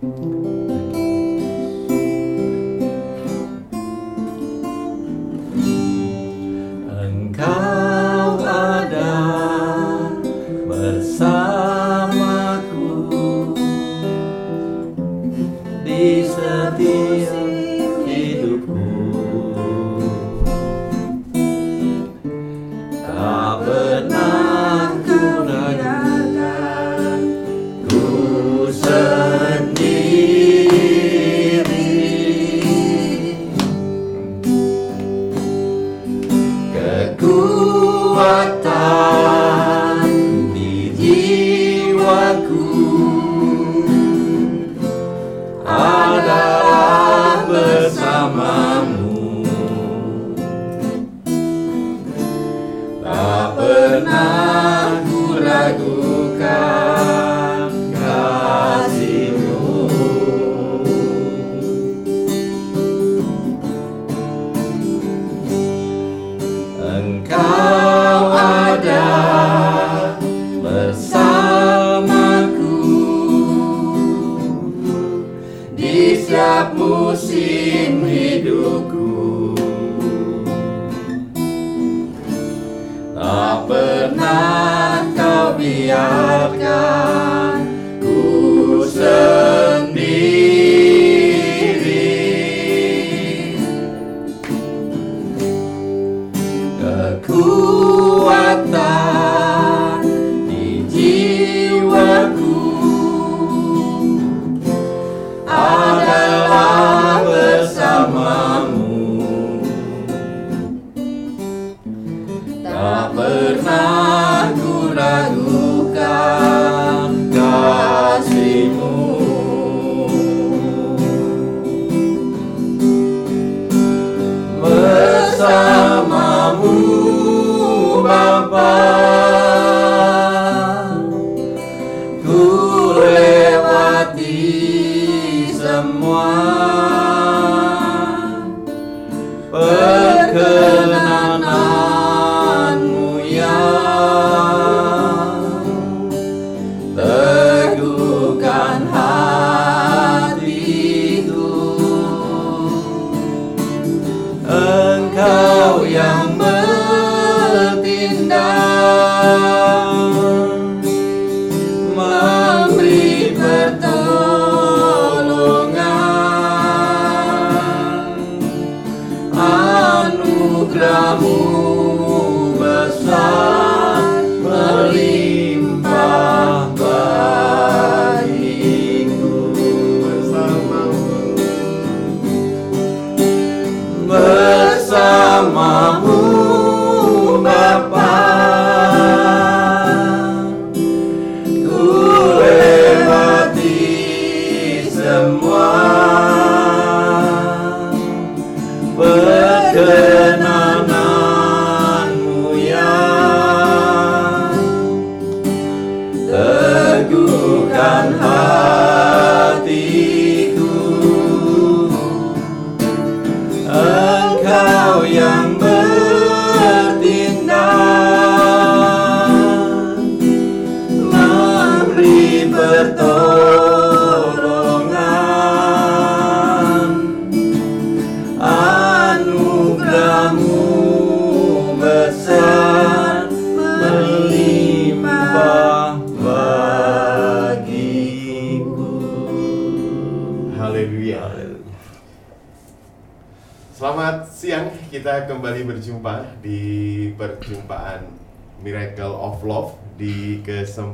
Engkau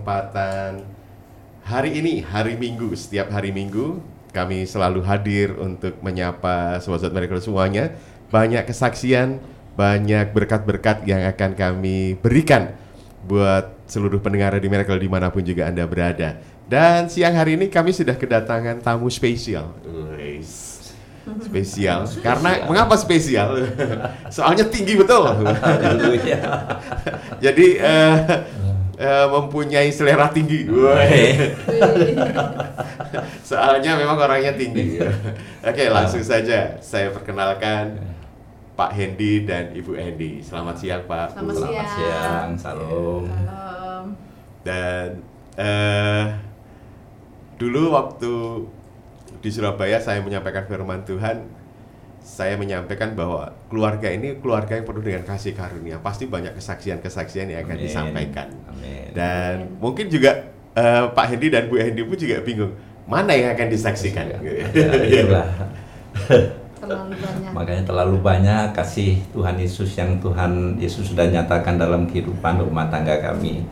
kesempatan hari ini, hari Minggu. Setiap hari Minggu kami selalu hadir untuk menyapa sobat Miracle semuanya. Banyak kesaksian, banyak berkat-berkat yang akan kami berikan buat seluruh pendengar di Miracle di mana pun juga Anda berada. Dan siang hari ini kami sudah kedatangan tamu spesial. Spesial. Karena mengapa spesial? Soalnya tinggi betul. Jadi eh, eh, mempunyai selera tinggi. Soalnya memang orangnya tinggi. Oke, langsung saja saya perkenalkan Pak Hendy dan Ibu Hendy. Selamat siang, Pak. Selamat. Selamat siang, salam. Salam. Dan eh dulu waktu di Surabaya saya menyampaikan firman Tuhan, saya menyampaikan bahwa keluarga ini keluarga yang penuh dengan kasih karunia. Pasti banyak kesaksian-kesaksian yang akan Amin. disampaikan. Amin. Dan mungkin juga eh, Pak Hendi dan Bu Hendi pun juga bingung mana yang akan disaksikan. Ya, terlalu banyak Makanya terlalu banyak kasih Tuhan Yesus yang Tuhan Yesus sudah nyatakan dalam kehidupan rumah tangga kami.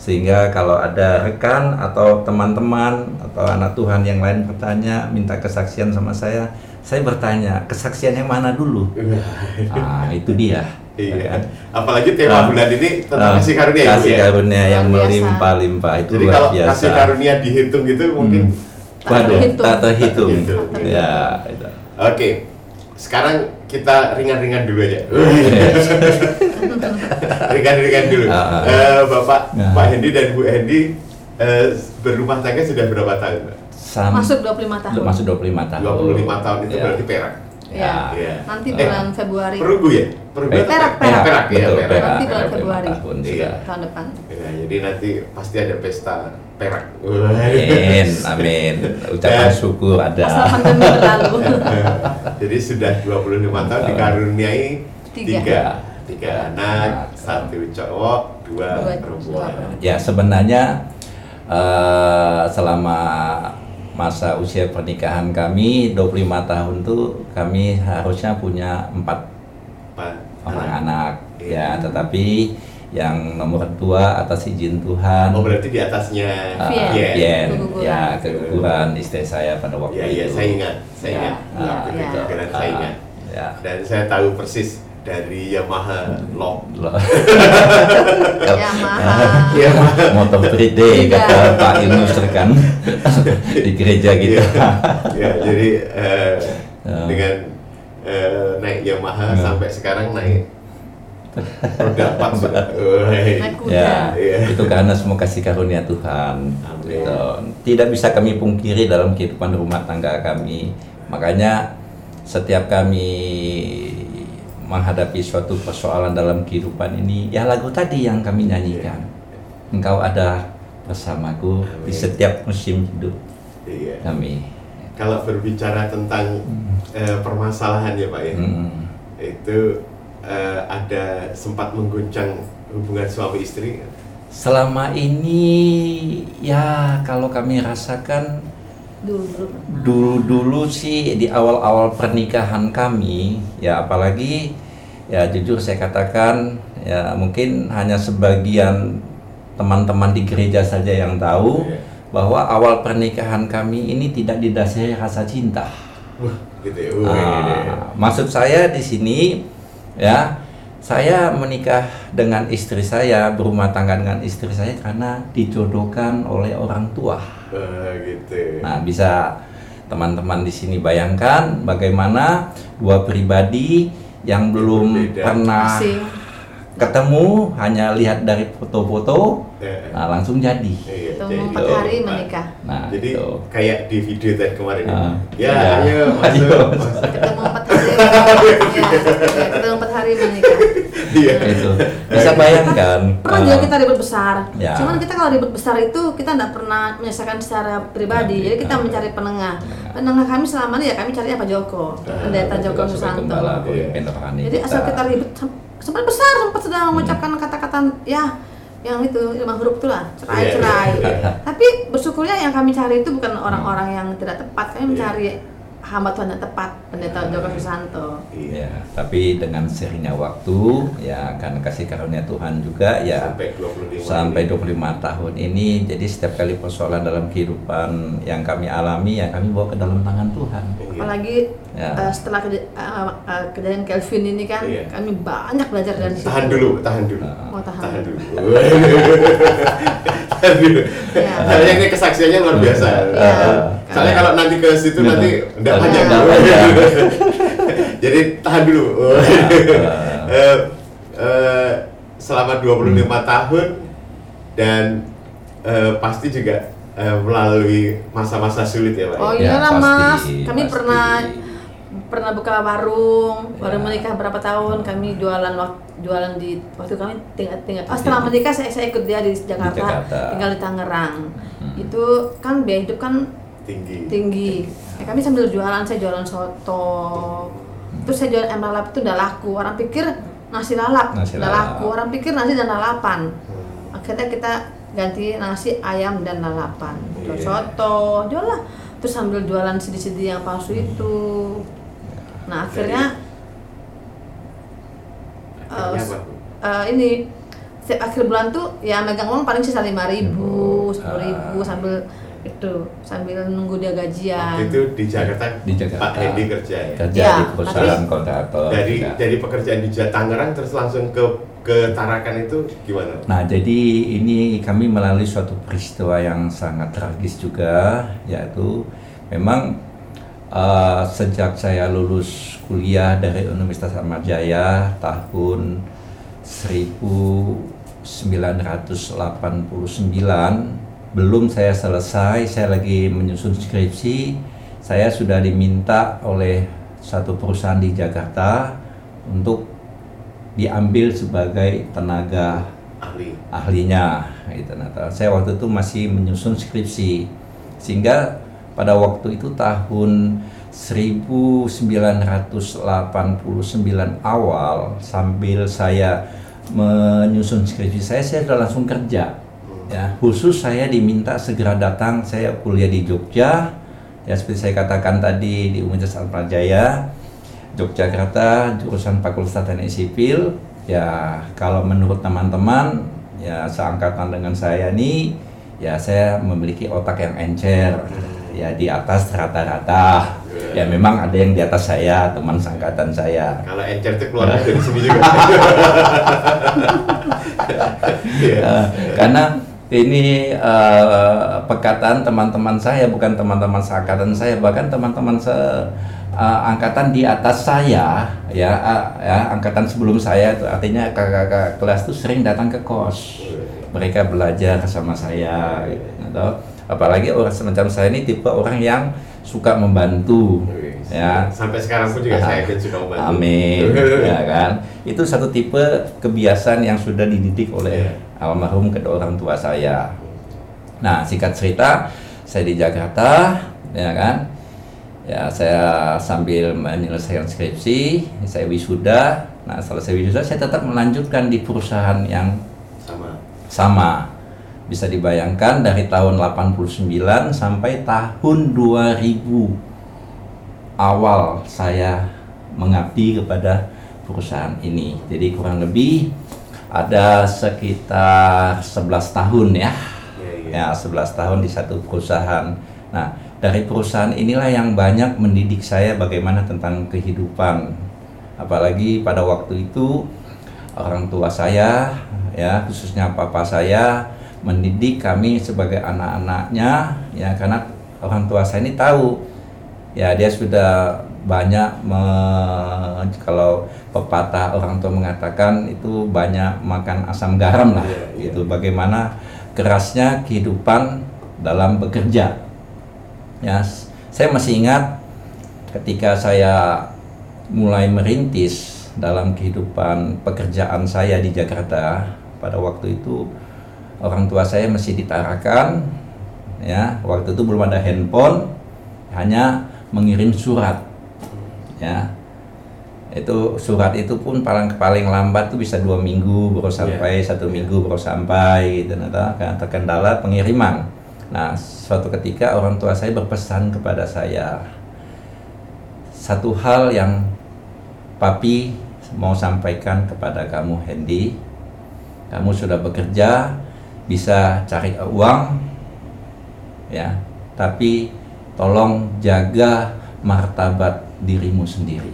Sehingga kalau ada rekan atau teman-teman atau anak Tuhan yang lain bertanya, minta kesaksian sama saya, saya bertanya, kesaksian yang mana dulu? Ah, itu dia. ya Iya. kan? Apalagi tema Ah. bulan ini tentang Ah, kasih karunia ya, kasih ya? karunia yang Luar biasa. melimpah-limpah itu Jadi luar kalau biasa. kasih karunia dihitung gitu mungkin Hmm. Tak Waduh, terhitung. tak terhitung. Terhitung. Ya, itu. Oke. Sekarang kita ringan-ringan dulu aja. ringan-ringan dulu. Ah. Eh, Bapak Nah. Pak Hendi dan Bu Hendi eh, berumah tangga sudah berapa tahun? Sam- masuk 25 tahun Masuk 25 tahun. 25 tahun itu Ya. berarti perak. ya Iya. nanti Eh, bulan Februari Perunggu ya? Perunggu Perak, perak, perak, perak, ya, betul, perak. perak. Nanti bulan Perak, Februari. tahun Iya. tahun depan Ya, jadi nanti pasti ada pesta perak. Amin, amin. Ucapan Dan- syukur ada. asal pandemi berlalu Jadi sudah 25 tahun dikaruniai Tiga. tiga, tiga anak, satu cowok, dua Dua perempuan. perempuan. Ya sebenarnya eh, selama masa usia pernikahan kami 25 tahun tuh kami harusnya punya empat orang anak Iya. ya tetapi yang nomor dua atas izin Tuhan Oh berarti di atasnya Vien. Vien. Vien, Keguguran. ya keguguran istri saya pada waktu Iya iya itu saya ingat, saya Ya, ingat. iya, Waktu iya. keguguran saya Ah, ingat. ya. Dan saya tahu persis dari Yamaha Lock. Loh. Yamaha Yamaha. motor 3D Iya. kata Pak Yunus kan di gereja gitu. Iya. Ya, jadi eh, Ya. dengan eh, naik Yamaha Ya. sampai sekarang naik roda empat sudah. Woi. naik kuda Ya, Iya. itu karena semua kasih karunia Tuhan. Amin. Gitu. Tidak bisa kami pungkiri dalam kehidupan rumah tangga kami. Makanya setiap kami menghadapi suatu persoalan dalam kehidupan ini, ya lagu tadi yang kami nyanyikan. Engkau ada bersamaku di Amin. setiap musim hidup Iya. kami. Kalau berbicara tentang eh, permasalahan ya Pak ya, Hmm. itu eh, ada sempat mengguncang hubungan suami istri. Selama ini ya kalau kami rasakan dulu dulu sih di awal-awal pernikahan kami ya apalagi ya jujur saya katakan ya mungkin hanya sebagian teman-teman di gereja saja yang tahu bahwa awal pernikahan kami ini tidak didasari rasa cinta. Wah, gitu ya. Wih. Ah, maksud saya di sini ya saya menikah dengan istri saya berumah tangga dengan istri saya karena dijodohkan oleh orang tua. Wah, gitu. Nah, bisa teman-teman di sini bayangkan bagaimana dua pribadi yang belum Berbeda. pernah Asing. ketemu, hanya lihat dari foto-foto, Eh, nah langsung jadi. iya, Ketemu jadi- empat gitu. hari Pak. menikah Nah, Jadi gitu. kayak di video tadi kemarin ya. Ah, ya, iya. ayo masuk. Ayo. masuk. ketemu empat hari ya, ya, ketemu empat hari menikah Iya. Itu bisa bayangkan. pernah ah, juga kita ribut besar Ya. cuman kita kalau ribut besar itu kita tidak pernah menyelesaikan secara pribadi Pribadi, jadi kita ah. mencari penengah penengah kami selama ini ya kami carinya Pak Joko pendeta betul, Joko Susanto gembala, Iya. jadi asal kita ribut sem- sempat besar sempat sedang mengucapkan kata-kata ya yang itu lima huruf itulah cerai Iya, cerai iya. tapi bersyukurnya yang kami cari itu bukan orang-orang yang tidak tepat kami Iya. mencari hamba Tuhan yang tepat pendeta Joko Susanto Iya. Ya, tapi dengan seringnya waktu, ya karena kasih karunia Tuhan juga, ya Sampai 25 sampai ini. 25 tahun ini jadi setiap kali persoalan dalam kehidupan yang kami alami ya kami bawa ke dalam tangan Tuhan Iya. apalagi Ya. eh, setelah keja- eh, eh, kejadian Kelvin ini kan Iya. kami banyak belajar dari situ Tahan dulu, tahan dulu. Nah. Oh, tahan. Tahan dulu. tahan dulu. Iya. Ini kesaksiannya luar biasa. Iya. Soalnya kalau nanti ke situ nanti enggak Iya. panjang. Jadi tahan dulu. Eh, eh, selama 25 tahun dan eh, pasti juga eh, melalui masa-masa sulit ya Pak. oh Ya, iyalah pasti, mas kami pasti. pernah pernah buka warung baru Ya. menikah berapa tahun kami jualan wak- jualan di waktu kami tinggal tinggal oh, setelah menikah saya, saya ikut dia di Jakarta, Jakarta. tinggal di Tangerang Hmm. itu kan biaya hidup kan tinggi. tinggi. Ya, kami sambil jualan, saya jualan soto. Terus saya jualan ayam lalap itu udah laku. Orang pikir nasi lalap, Nasi udah lalap. laku. Orang pikir nasi dan lalapan. Hmm. Akhirnya kita ganti nasi ayam dan lalapan. Jual Iya. soto, jual lah. Terus sambil jualan CD-CD yang palsu itu. Nah akhirnya? Bu? eh, ini setiap akhir bulan tuh ya megang uang paling sisa lima ribu, Ribu. sepuluh ribu Ah. sambil itu sambil nunggu dia gajian. Waktu itu di Jakarta, Di Jakarta. Pak Hendy kerja ya. kerja Ya, di perusahaan tapi- kontraktor Dari juga. dari pekerjaan di Tangerang terus langsung ke ke Tarakan itu gimana? Nah, jadi ini kami melalui suatu peristiwa yang sangat tragis juga, yaitu memang eh, sejak saya lulus kuliah dari Universitas Ahmad Jaya tahun 1989, belum saya selesai, saya lagi menyusun skripsi, saya sudah diminta oleh satu perusahaan di Jakarta untuk diambil sebagai tenaga Ahli. ahlinya gitu nah saya waktu itu masih menyusun skripsi sehingga pada waktu itu tahun 1989 awal sambil saya menyusun skripsi saya saya sudah langsung kerja ya khusus saya diminta segera datang. Saya kuliah di Jogja. Ya seperti saya katakan tadi di Universitas Al Jaya Yogyakarta jurusan Fakultas Teknik Sipil. Ya kalau menurut teman-teman ya seangkatan dengan saya nih ya saya memiliki otak yang encer. Ya di atas rata-rata. Ya memang ada yang di atas saya teman seangkatan saya. Kalau encer itu keluarnya dari sini juga. Eh, karena ini eh, perkataan teman-teman saya bukan teman-teman seangkatan saya bahkan teman-teman se eh, angkatan di atas saya ya eh, ya angkatan sebelum saya itu artinya kakak-kakak kelas itu sering datang ke kos mereka belajar sama saya gitu. atau apalagi orang semacam saya ini tipe orang yang suka membantu ya Sampai sekarang pun juga saya yakin sudah membantu. Amin, ya kan? Itu satu tipe kebiasaan yang sudah dididik oleh almarhum kedua orang tua saya. Nah, singkat cerita, saya di Jakarta, ya kan? Ya, saya sambil menyelesaikan skripsi, saya wisuda. Nah, selesai wisuda, saya tetap melanjutkan di perusahaan yang Sama. sama. Bisa dibayangkan dari tahun 89 sampai tahun 2000 awal saya mengabdi kepada perusahaan ini. Jadi kurang lebih ada sekitar 11 tahun ya. Iya, iya. Ya, 11 tahun di satu perusahaan. Nah, dari perusahaan inilah yang banyak mendidik saya bagaimana tentang kehidupan. Apalagi pada waktu itu orang tua saya ya, khususnya papa saya mendidik kami sebagai anak-anaknya ya karena orang tua saya ini tahu ya dia sudah banyak me- kalau pepatah orang tua mengatakan itu banyak makan asam garam lah Iya, iya. gitu. Bagaimana kerasnya kehidupan dalam bekerja. Ya saya masih ingat ketika saya mulai merintis dalam kehidupan pekerjaan saya di Jakarta pada waktu itu orang tua saya masih ditarakan ya. Waktu itu belum ada handphone hanya mengirim surat ya. Itu surat itu pun paling paling lambat tuh bisa dua minggu baru sampai satu minggu baru sampai gitu. Nah karena terkendala pengiriman. Nah suatu ketika orang tua saya berpesan kepada saya satu hal yang papi mau sampaikan kepada kamu Hendy kamu sudah bekerja bisa cari uang ya. Tapi tolong jaga martabat dirimu sendiri.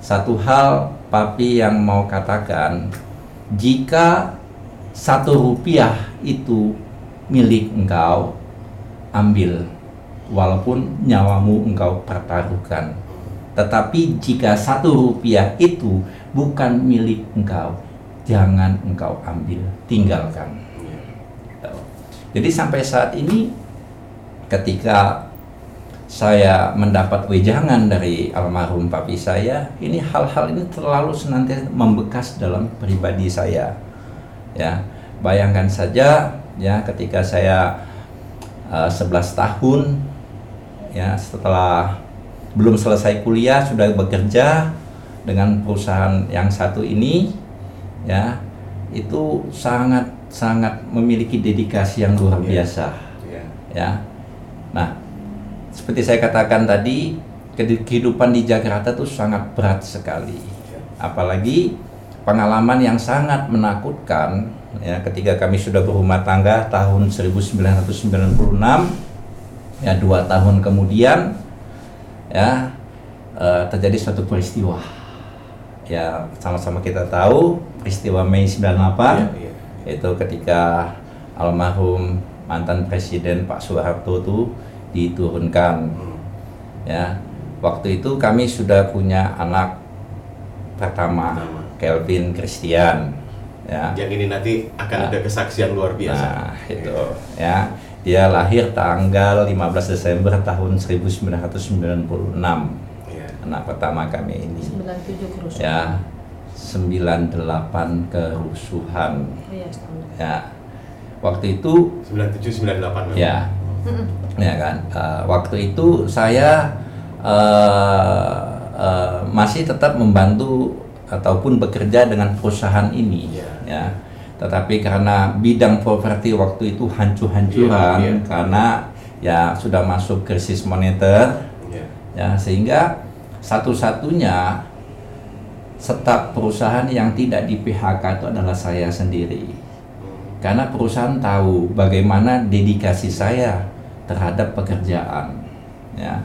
Satu hal papi yang mau katakan jika satu rupiah itu milik engkau ambil. Walaupun nyawamu engkau pertaruhkan. Tetapi jika satu rupiah itu bukan milik engkau jangan engkau ambil tinggalkan. Jadi sampai saat ini ketika saya mendapat wejangan dari almarhum papi saya, ini hal-hal ini terlalu senantiasa membekas dalam pribadi saya. Ya, bayangkan saja ya ketika saya eh, 11 tahun ya setelah belum selesai kuliah sudah bekerja dengan perusahaan yang satu ini ya itu sangat sangat memiliki dedikasi yang luar Iya. biasa Iya. ya. Nah, seperti saya katakan tadi, kehidupan di Jakarta itu sangat berat sekali. Apalagi pengalaman yang sangat menakutkan ya ketika kami sudah berumah tangga tahun 1996 ya dua tahun kemudian ya eh, terjadi suatu peristiwa ya sama-sama kita tahu peristiwa Mei 98 Iya, iya. itu ketika almarhum mantan presiden Pak Soeharto itu diturunkan Hmm. ya waktu itu kami sudah punya anak pertama Pertama. Kelvin Christian ya Yang ini nanti akan Nah. ada kesaksian luar biasa. nah itu ya dia lahir tanggal 15 Desember tahun 1996 Iya. anak pertama kami ini 97 kerusuhan. ya 98 kerusuhan Iya, setahun. ya waktu itu 97 98 memang. ya Mm-mm. ya kan Eh, waktu itu saya eh, eh, masih tetap membantu ataupun bekerja dengan perusahaan ini Iya. ya tetapi karena bidang properti waktu itu hancur-hancuran Iya, iya. karena ya sudah masuk krisis moneter Iya. ya sehingga satu-satunya staf perusahaan yang tidak di PHK itu adalah saya sendiri Hmm. karena perusahaan tahu bagaimana dedikasi saya terhadap pekerjaan ya.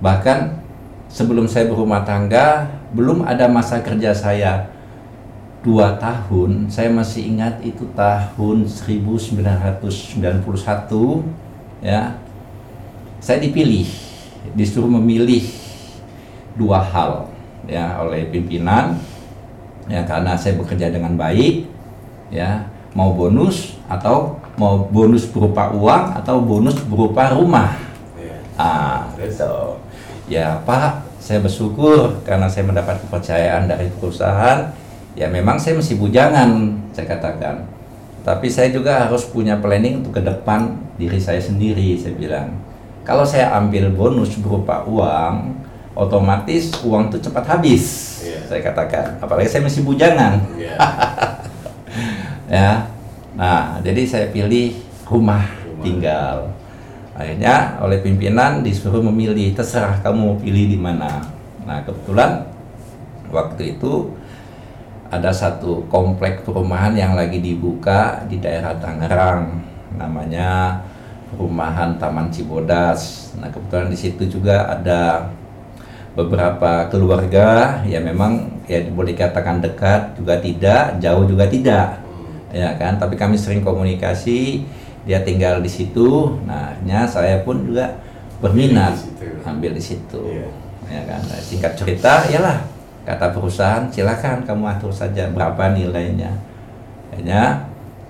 Bahkan sebelum saya berumah tangga belum ada masa kerja saya. Dua tahun saya masih ingat itu tahun 1991 ya. Saya dipilih disuruh memilih dua hal ya oleh pimpinan ya karena saya bekerja dengan baik ya mau bonus atau mau bonus berupa uang atau bonus berupa rumah. Iya. ah gitu. Ya Pak saya bersyukur karena saya mendapat kepercayaan dari perusahaan. Ya memang saya masih bujangan saya katakan. Tapi saya juga harus punya planning untuk ke depan diri saya sendiri saya bilang. Kalau saya ambil bonus berupa uang otomatis uang itu cepat habis Iya. saya katakan. Apalagi saya masih bujangan. Iya. ya nah jadi saya pilih rumah, Rumah. tinggal. Akhirnya oleh pimpinan disuruh memilih terserah kamu pilih di mana. Nah kebetulan waktu itu ada satu komplek perumahan yang lagi dibuka di daerah Tangerang namanya perumahan Taman Cibodas. Nah kebetulan di situ juga ada beberapa keluarga ya memang ya boleh dikatakan dekat juga tidak jauh juga tidak ya kan? Tapi kami sering komunikasi dia tinggal di situ. Nah akhirnya saya pun juga berminat ambil di situ Iya. ya kan? Nah, singkat cerita yalah kata perusahaan silakan kamu atur saja berapa nilainya. Akhirnya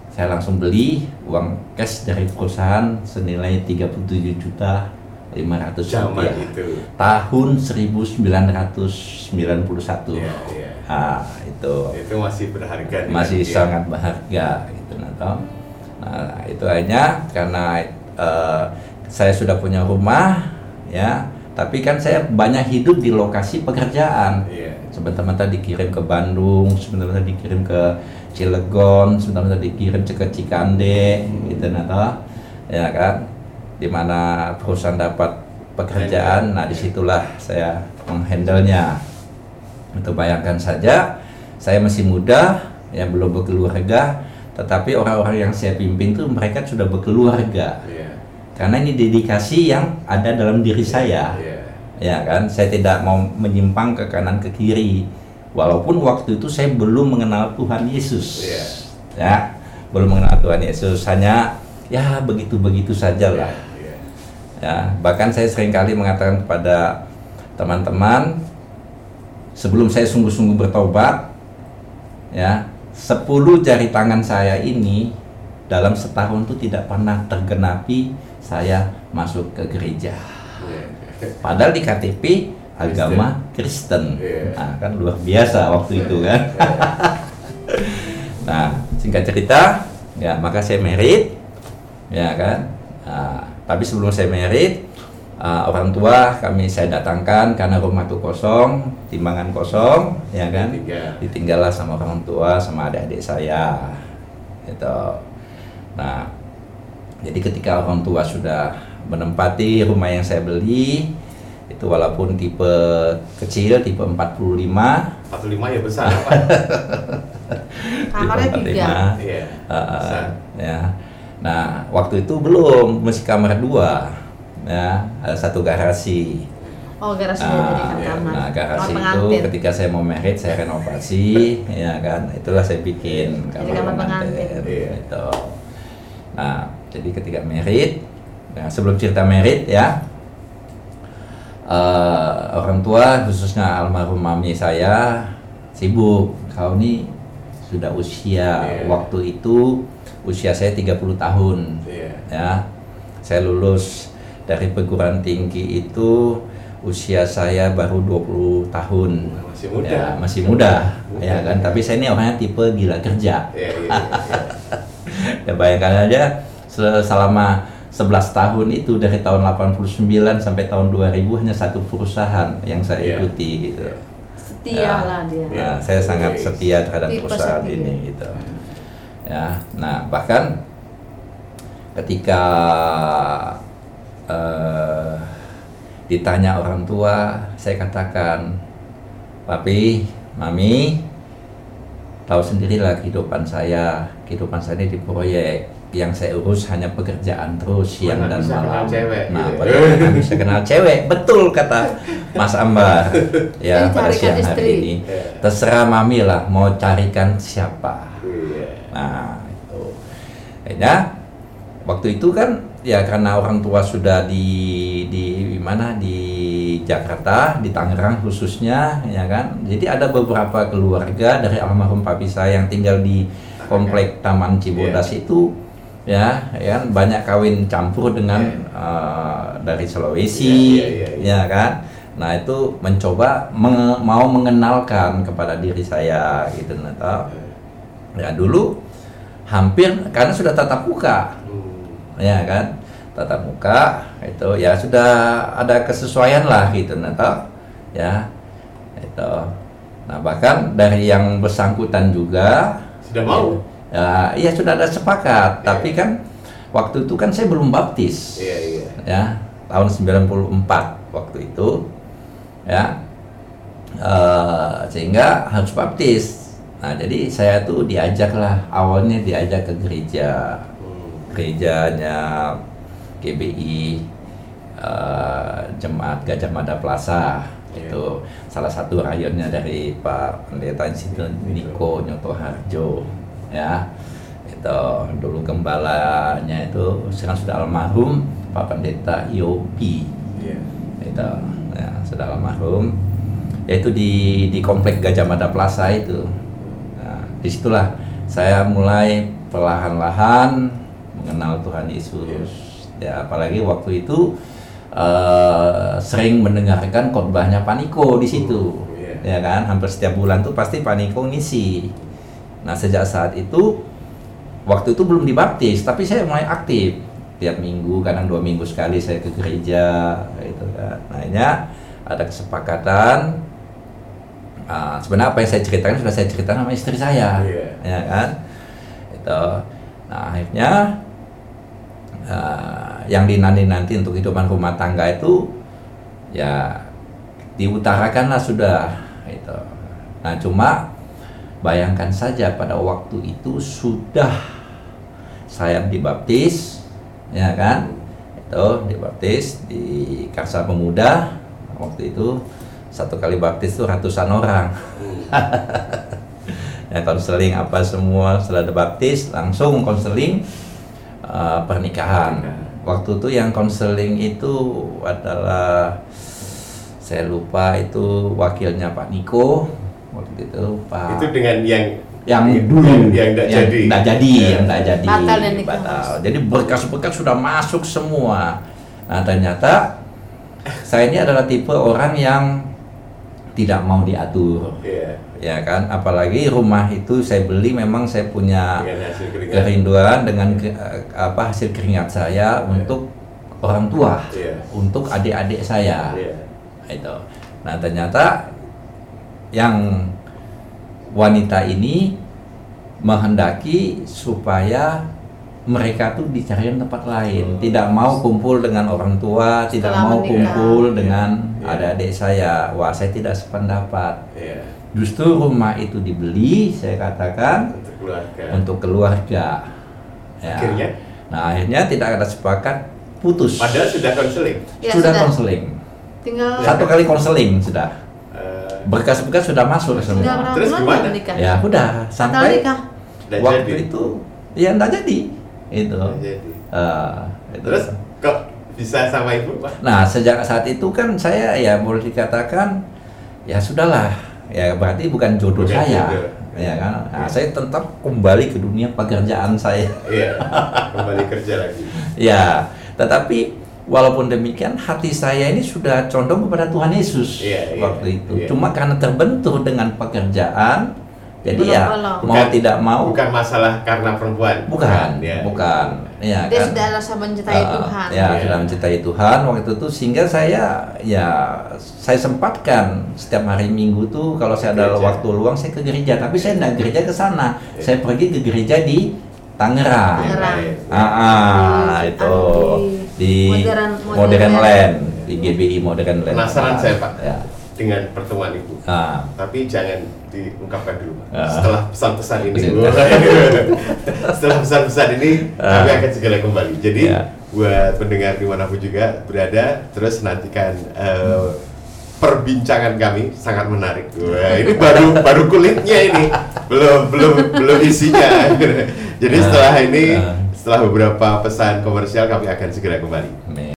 saya langsung beli uang cash dari perusahaan senilai 37 juta 500 Zaman rupiah. itu. tahun 1991 Iya, iya. Ah itu Itu masih berharga. masih Iya. sangat berharga gitu nah. Nah, itu hanya karena eh, saya sudah punya rumah ya tapi kan saya banyak hidup di lokasi pekerjaan Iya. sebentar-bentar dikirim ke Bandung sebentar-bentar dikirim ke Cilegon sebentar-bentar dikirim ke Cikande gitu nah ya kan di mana perusahaan dapat pekerjaan nah di situlah saya menghandlenya untuk bayangkan saja saya masih muda ya belum berkeluarga tetapi orang-orang yang saya pimpin tuh mereka sudah berkeluarga Iya. karena ini dedikasi yang ada dalam diri saya Iya. ya kan saya tidak mau menyimpang ke kanan ke kiri walaupun waktu itu saya belum mengenal Tuhan Yesus Iya. ya belum mengenal Tuhan Yesus hanya ya begitu begitu saja lah Iya. ya bahkan saya sering kali mengatakan kepada teman-teman sebelum saya sungguh-sungguh bertobat ya 10 jari tangan saya ini dalam setahun itu tidak pernah tergenapi saya masuk ke gereja Iya. padahal di KTP agama Kristen Iya. nah kan luar biasa waktu itu kan nah singkat cerita ya maka saya merit ya kan Nah, tapi sebelum saya merit uh, orang tua kami saya datangkan karena rumah itu kosong timbangan kosong ya kan Ditinggal. ditinggallah sama orang tua sama adik-adik saya gitu nah jadi ketika orang tua sudah menempati rumah yang saya beli itu walaupun tipe kecil tipe 45 Atau lima ya besar apa? Kamarnya tipe tiga. 45, Iya. Uh, Besar. ya. Nah, waktu itu belum, masih kamar dua, ya, ada satu garasi. Oh, garasi Nah, dijadikan iya. kamar. nah, garasi Kamar itu pengantin. ketika saya mau merit, saya renovasi, ya kan, itulah saya bikin Jadi kamar pengantin. Iya. Gitu. Nah, jadi ketika merit, nah, sebelum cerita merit ya, eh, orang tua khususnya almarhum mami saya sibuk. Kau ini sudah usia Iya. waktu itu usia saya 30 tahun Iya. ya saya lulus dari perguruan tinggi itu usia saya baru 20 tahun Masih muda. Ya, masih muda Muda. ya kan tapi saya ini orangnya tipe gila kerja Iya, iya, iya. ya bayangkan aja se- selama 11 tahun itu dari tahun 89 sampai tahun 2000 hanya satu perusahaan yang saya Iya. ikuti gitu Setia Ya. lah dia. Iya. Nah, saya sangat Oke. setia terhadap Tipe perusahaan setia. ini gitu. Ya, nah bahkan ketika eh, ditanya orang tua, saya katakan, papi, mami, tahu sendirilah kehidupan saya, kehidupan saya ini di proyek yang saya urus hanya pekerjaan terus siang dan bisa kenal malam. cewek, nah, gitu ya. bagaimana kami bisa kenal cewek? Betul kata Mas Ambar. Ya, Jadi pada siang hari istri. ini. Iya. Terserah mami lah mau carikan siapa. Iya. Nah, itu. Kayaknya waktu itu kan ya karena orang tua sudah di di mana di Jakarta, di Tangerang khususnya ya kan. Jadi ada beberapa keluarga dari almarhum papi saya yang tinggal di komplek Taman Cibodas itu ya, ya kan banyak kawin campur dengan eh, dari Sulawesi Iya, iya, iya. ya kan. Nah, itu mencoba menge- mau mengenalkan kepada diri saya gitu nah. Ya dulu hampir karena sudah tatap muka. Ya kan, tatap muka itu ya sudah ada kesesuaian lah gitu, toh. ya itu. Nah bahkan dari yang bersangkutan juga, Sudah mau? ya iya sudah ada sepakat, tapi kan waktu itu kan saya belum baptis, Iya, iya. ya tahun 94 waktu itu, ya Eh, sehingga harus baptis. Nah, jadi saya tuh diajak lah awalnya diajak ke gereja. Gerejanya GBI eh, Jemaat Gajah Mada Plaza Iya. itu salah satu rayonnya dari Pak Pendeta Insinyur Niko Nyoto Harjo ya itu dulu gembalanya itu sekarang sudah almarhum Pak Pendeta Yopi Iya. itu ya sudah almarhum yaitu di di komplek Gajah Mada Plaza itu nah, di situlah saya mulai perlahan-lahan mengenal Tuhan Yesus. Ya apalagi waktu itu eh, sering mendengarkan khotbahnya Paniko di situ. Iya. ya kan? Hampir setiap bulan tuh pasti Paniko ngisi. Nah sejak saat itu waktu itu belum dibaptis tapi saya mulai aktif. Tiap minggu kadang dua minggu sekali saya ke gereja gitu kan. Nah ini ada kesepakatan Ah, sebenarnya apa yang saya ceritakan sudah saya ceritakan sama istri saya. Iya. ya kan? Itu nah akhirnya ah, yang dinanti-nanti untuk kehidupan rumah tangga itu ya diutarakan lah sudah itu nah cuma bayangkan saja pada waktu itu sudah saya dibaptis ya kan? Itu dibaptis di Karsa Pemuda waktu itu satu kali baptis itu ratusan orang. Ya konseling apa semua setelah dibaptis langsung konseling eh, pernikahan. Waktu itu yang konseling itu adalah saya lupa itu wakilnya Pak Niko. Waktu itu Pak Itu dengan yang yang dulu. yang tidak jadi. nggak jadi Ya. yang nggak jadi. Batal dan nikah. batal. Jadi berkas-berkas sudah masuk semua. Nah ternyata saya ini adalah tipe orang yang tidak mau diatur Iya. ya kan apalagi rumah itu saya beli memang saya punya Dengan kerinduan dengan ke- apa hasil keringat saya Iya. untuk orang tua Iya. untuk adik-adik saya Iya. itu nah ternyata yang wanita ini menghendaki supaya mereka tuh dicarikan tempat lain, Oh. tidak mau kumpul dengan orang tua, tidak Setelah mau menikah. kumpul dengan Iya. adik-adik saya. Wah, saya tidak sependapat. Iya. Justru rumah itu dibeli, saya katakan Untuk keluarga. untuk keluarga. Ya. Akhirnya? Nah, akhirnya tidak ada sepakat, putus. Padahal sudah konseling. Ya, sudah sudah. konseling. Tinggal Satu kali konseling sudah. Eh, Berkas-berkas sudah masuk sudah semua. Terus gimana? ya menikah? Udah Batal sampai waktu jadi. itu ya enggak jadi. Itu. Jadi. Eh, itu. Terus kok bisa sama ibu pak? Nah, sejak saat itu kan saya ya boleh dikatakan ya sudahlah. Ya berarti bukan jodoh Bukan saya. jodoh. Ya kan? Nah, Iya. saya tetap kembali ke dunia pekerjaan saya. Iya. Kembali kerja lagi. Ya, tetapi walaupun demikian hati saya ini sudah condong kepada Tuhan Yesus iya, waktu itu. iya. Cuma karena terbentur dengan pekerjaan, jadi Belum ya belum. mau tidak mau Bukan masalah karena perempuan. bukan, ya. bukan. Ya, Dia kan? sudah rasa mencintai Uh, Tuhan. Ya, Iya. sudah mencintai Tuhan waktu itu sehingga saya ya saya sempatkan setiap hari Minggu tuh kalau saya ada Gereja. waktu luang saya ke gereja, tapi saya tidak gereja ke sana. Iya. Saya pergi ke gereja di Tangerang. Tangerang. Ah, ah, Di- itu di Modern- Modern, Modern Land, di GBI Modern Land. Penasaran Ah, saya, Pak. Ya. Dengan pertemuan ibu. Ah, Tapi jangan diungkapkan dulu. Ah. Setelah pesan-pesan ini. Setelah pesan-pesan ini Ah. kami akan segera kembali. Jadi Ya. buat pendengar di mana pun juga berada, terus nantikan eh, perbincangan kami sangat menarik. Wah, ini baru baru kulitnya ini, belum belum belum isinya. Jadi Ah. setelah ini, Ah. setelah beberapa pesan komersial kami akan segera kembali.